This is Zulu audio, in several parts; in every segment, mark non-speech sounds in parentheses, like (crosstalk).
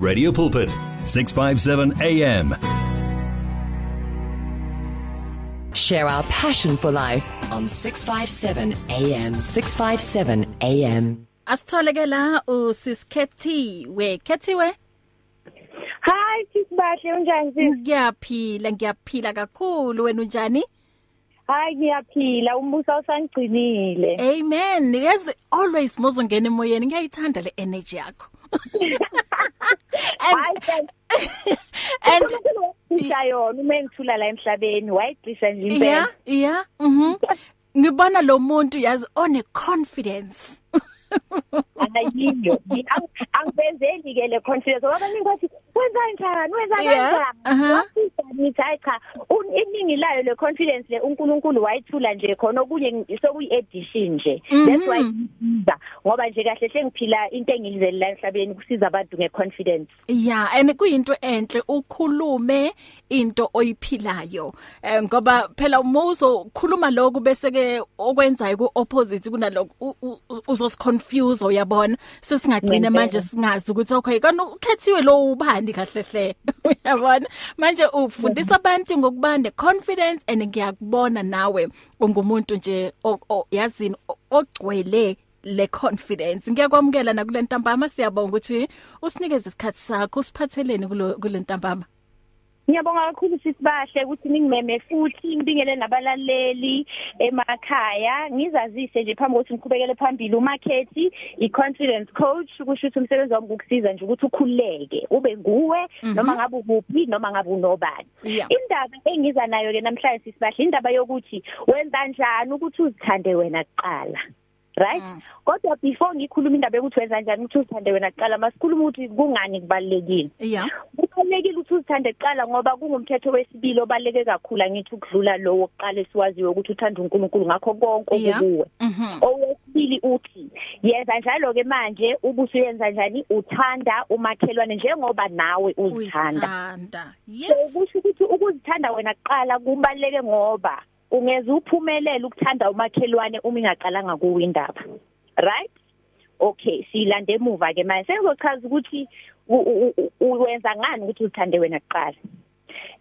Radio Pulpit 657 AM Share our passion for life on 657 AM 657 AM Asitholeke la usisikhetiwe kethiwe Hi sisibahle unjani? Sis? Ngiyaphila ngiyaphila kakhulu. Wena unjani? Hayi ngiyaphila. Umbuso usangcinile. Amen. Yes always mozongena emoyeni. Ngiyayithanda le energy yakho. Hayi and (laughs) isayona uma ngithula la emhlabeni wayicisha nje impela. yeah yeah mhm ngibona lo muntu yazi one confidence Ayiyo. Angibenzeli ke le confidence ngoba ningi bathi wenza njani wenza Yeah, aha. kanjani? Ngithi hayi cha un- iningi layo le confidence le uNkulunkulu wayithula nje khona okunye sokuyi addition nje. That's why ngisiza ngoba nje kahle hle ngiphila into engiyizeli la emhlabeni kusiza abantu ngeconfidence. Yeah and kuyinto enhle ukhulume into oyiphilayo eh, ngoba phela umuzo khuluma lokho bese ke okwenzayo ku opposite kunaloko uzosiconfuse uyabona sesingagcina Ngempela. manje singazi ukuthi okay kana ukhethiwe lo ubani kahle hle (laughs) uyabona manje ufundisa abantu ngokuba ne confidence and ngiyakubona nawe ungumuntu nje o- o- yazini o- ogcwele le confidence. Ngiyakwamukela nakule ntambama siyabonga ukuthi usinikeze isikhathi sakho usiphatheleni kulo kule ntambama Ngiyabonga kakhulu sisibahle ukuthi ningimeme futhi ngibingele nabalaleli emakhaya. Ngizazise nje phambi kokuthi ngiqhubekele phambili. Umarketing i-confidence coach kusho ukuthi umsebenzi wami ukusiza nje ukuthi ukhuleke ube nguwe noma ngabe ukuphi noma ngabe unobani. Yeah. indaba engiza nayo ke namhlanje sisibahle indaba yokuthi wenza kanjani ukuthi uzithande wena kuqala? Right? Kodwa before ngikhuluma indaba yokuthi wenza kanjani ukuthi uzithande wena kuqala masikhuluma ukuthi kungani kubalekile yeah. Kubalekile ukuthi uzithande kuqala ngoba kungumthetho wesibili obaleke kakhulu angithi ukudlula lo wokuqala esiwaziyo ukuthi uthanda uNkulunkulu. Ngakho konke Yeah. okuwe mhm owesibili uthi yenza njalo ke manje ubusuyenza njani? Uthanda umakhelwane njengoba nawe uzithanda. Uyithanda. So, yes kusho ukuthi ukuzithanda wena kuqala kubaleke ngoba ungeze uphumelele ukuthanda umakhelwane uma ingaqalanga kuwe indaba. Right? Okay silande emuva ke manje. Sengizochaza ukuthi uwenza ngani ukuthi uzithande wena kuqala?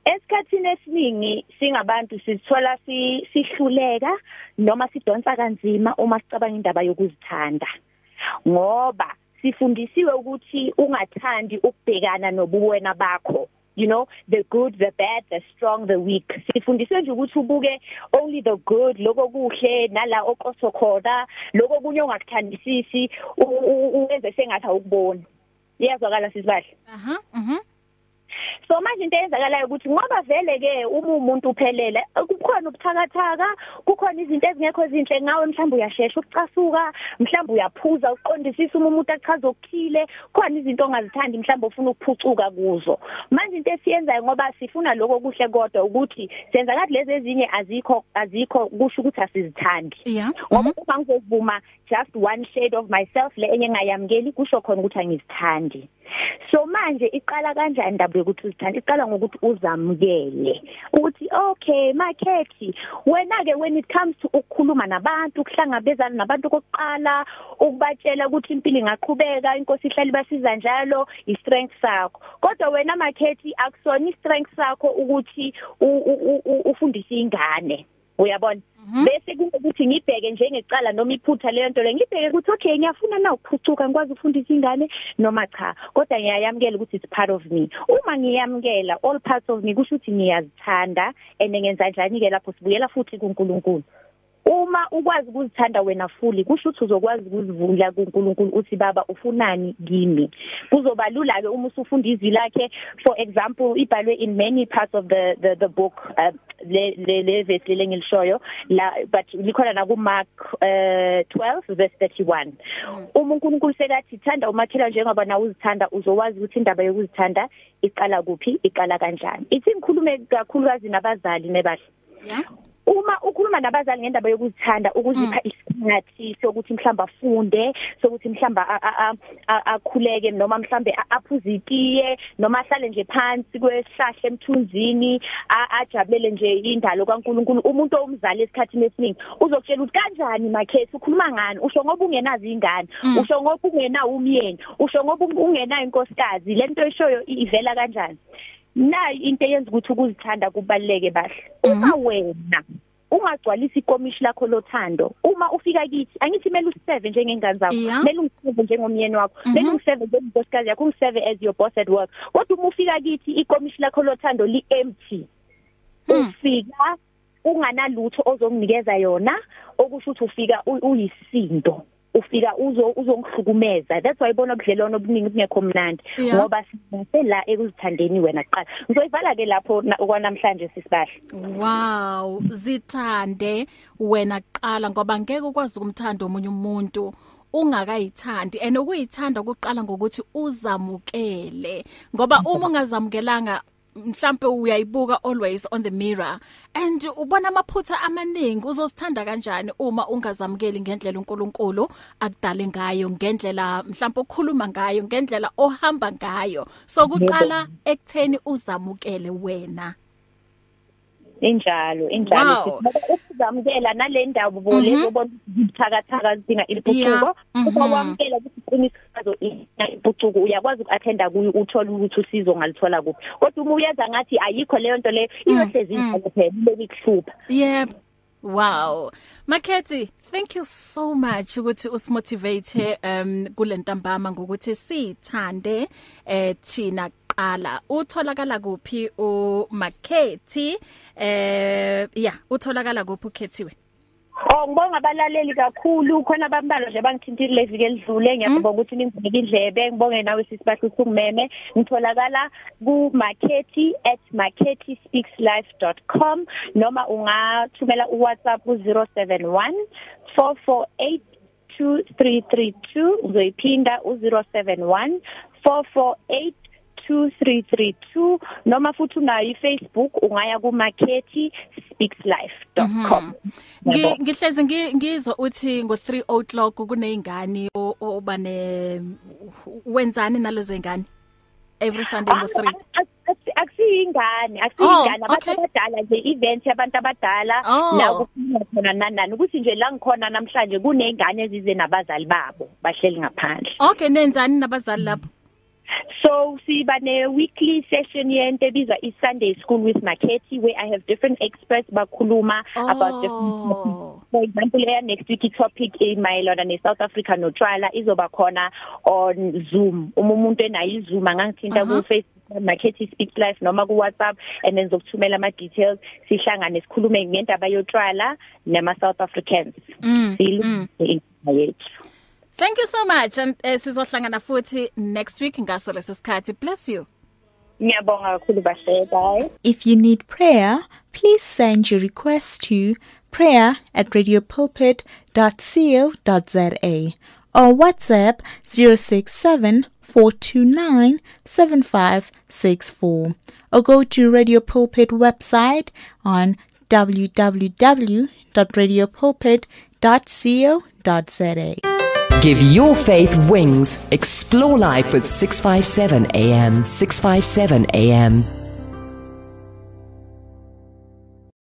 Esikhathini esiningi singabantu sithola si- sihluleka noma sidonsa kanzima uma sicabanga indaba yokuzithanda. Ngoba sifundisiwe ukuthi ungathandi ukubhekana nobuwena bakho. You know the good the bad the strong the weak sifundiswe nje ukuthi ubuke only the good lokho kuhle nala okoso khona lokho kunye ongakuthandisisi u- u- uwenze sengathi awukuboni iyazwakala sisibahle aha mhm so manje into eyenzakalayo ukuthi ngoba vele ke uma umuntu uphelele kukhona ubuthakathaka kukhona izinto ezingekho ezinhle ngawe mhlawumbe uyashesha ukucasuka mhlawumbe uyaphuza uqondisisa uma umuntu achaza okuthile khona izinto ongazithandi mhlawumbe ufuna ukuphucuka kuzo. Manje into esiyenzayo ngoba sifuna lokho kuhle kodwa ukuthi senza kathi lezi ezinye azikho azikho kusho ukuthi asizithandi. Yeah. Ngoba uma ngizovuma just one shade of myself le enye ngayamkeli kusho khona ukuthi angizithandi. So manje iqala kanjani indaba yokuthi uzithanda? Iqala ngokuthi uzamukele. Ukuthi okay makhethi wena ke when it comes to ukukhuluma nabantu ukuhlangabezana nabantu kokuqala ukubatshela ukuthi impilo ingaqhubeka inkosi ihlali basiza njalo i-strength sakho. Kodwa wena makhethi akusona i-strength sakho ukuthi u- u- u- ufundise ingane. Uyabona? Bese kuthi ngibheke njengecala noma iphutha leyo nto le ngibheke ukuthi okay ngiyafuna na ukuphucuka ngikwazi ukufundisa ingane? Noma cha. Kodwa ngiyayamukela ukuthi it's part of me. Uma ngiyamukela all parts of me kusho ukuthi ngiyazithanda and ngenza njani ke lapho sibuyela futhi kuNkulunkulu? Uma ukwazi ukuzithanda wena fully kusho ukuthi uzokwazi ukuzivula kuNkulunkulu uthi baba ufunani kimi? Kuzoba lula ke uma usufunda izwi lakhe. For example ibhalwe in many parts of the the the book uh, le le le verse lengilishoyo la but likhona na ku Mark uh, 12 verse 31 uma uNkulunkulu sekathi thanda umakhela njengoba nawe uzithanda uzowazi ukuthi indaba yokuzithanda iqala kuphi iqala kanjani. Ithi ngikhulume kakhulukazi nabazali nebahle yeah. Uma ukhuluma nabazali ngendaba yokuzithanda ukuzipha isikhathi sokuthi mhlamba afunde sokuthi mhlamba akhuleke noma mhlambe aphuze itiye noma ahlale nje phansi kwesihlahla emthunzini ajabulele nje indalo kaNkuluNkulu. Umuntu omzali esikhathini esiningi uzokutshela ukuthi kanjani makhethi? Ukhuluma ngani? Usho ngoba ungenazi ingane usho ngoba ungena umyeni usho ngoba ungena inkosikazi lento eshoyo ivela kanjani? Nayi into eyenza ukuthi ukuzithanda kubaleke bahle. Uma wena ungagcwalisa ikomishi lakho lothando uma ufika kithi angithi mele useve njengengane zakho mele ungiseve njengomyeni wakho mele ungiseve njengonkosikazi yakho ungiseve as your boss at work. Kodwa uma ufika kithi ikomishi lakho lothando li empty ufika unganalutho ozonginikeza yona okusho ukuthi ufika uyisindo. Ufika uzo uzongihlukumeza. That's why ibona ubudlelwano obuningi bungekho mnandi. Ngoba sisela ekuzithandeni wena kuqala. Ngizoyivala ke lapho okwanamhlanje sisibahle. Wow zithande wena kuqala ngoba ngeke ukwazi ukumthanda omunye umuntu ungakayithandi. And ukuyithanda kuqala ngokuthi uzamukele. Ngoba uma ungazamukelanga mhlambe uyayibuka always on the mirror. And ubona amaphutha amaningi uzosithanda kanjani uma ungazamukeli ngendlela uNkulunkulu akudale ngayo ngendlela mhlambe okhuluma ngayo ngendlela ohamba ngayo? So kuqala ekutheni uzamukele wena. Injalo injalo. Ukuzamukela nale ndawo bo lezo bona ibithakathaka sidinga iliphucuko uma wamkela ukuthi iqiniso iphucuko uyakwazi ukuattenda kuyo uthola ukuthi usizo ngalithola kuphi. Kodwa uma uyenza ngathi ayikho leyo nto leyo iyohlezi injalo phela lokikuhlupha yep. Wow. Makhethi thank you so much ukuthi usimotivate um kulentambama ngokuthi sithande eh thina qala utholakala kuphi uMakhethi eh yeah utholakala kuphi ukhethiwe? Oh ngibonga abalaleli kakhulu. Khona abambalo nje bangithintile leviki elidlule. Ngiyabonga ukuthi ningibeke indlebe ngibonge nawe sisibahle usungimeme ngitholakala ku marketti@markettyspeakslife.com noma ungathumela uWhatsApp ku 071 448 2332 uzoyiphinda u071 448 2332 noma futhi unayo iFacebook ungaya ku markettyspeakslife.com ngihlezi ngizwa uthi ngo 3 o'clock kunezingane oba ne wenzani nalozo zingane every sunday ngo 3 akusiyingane akusiyingane. Abantu abadala nje event yabantu abadala la kukhona khona nanani ukuthi nje la ngikhona namhlanje kunezingane ezize nabazali babo bahleli ngaphandle. Okay nenzani nabazali lapho? So siba ne weekly session yento ebizwa i Sunday School with Makhethi where I have different experts bakhuluma oh. about different for example yeah next week topic imayelana ne South Africa notshwala izoba khona on Zoom uma umuntu enayo iZoom angangithinta ku Facebook Makhethi Speaks Live noma ku WhatsApp and then zokuthumela ama details sihlangane sikhulume ngendaba yotshwala nama South Africans mm. silungise yethu Thank you so much and uh, sizohlangana futhi next week ngaso lesikhathi bless you. Ngiyabonga kakhulu bahle bye. If you need prayer please send your request to prayer@radiopulpit.co.za or WhatsApp 0674297564 or go to Radio Pulpit website on www.radiopulpit.co.za Give your faith wings. Explore life with 657 AM. 657 AM.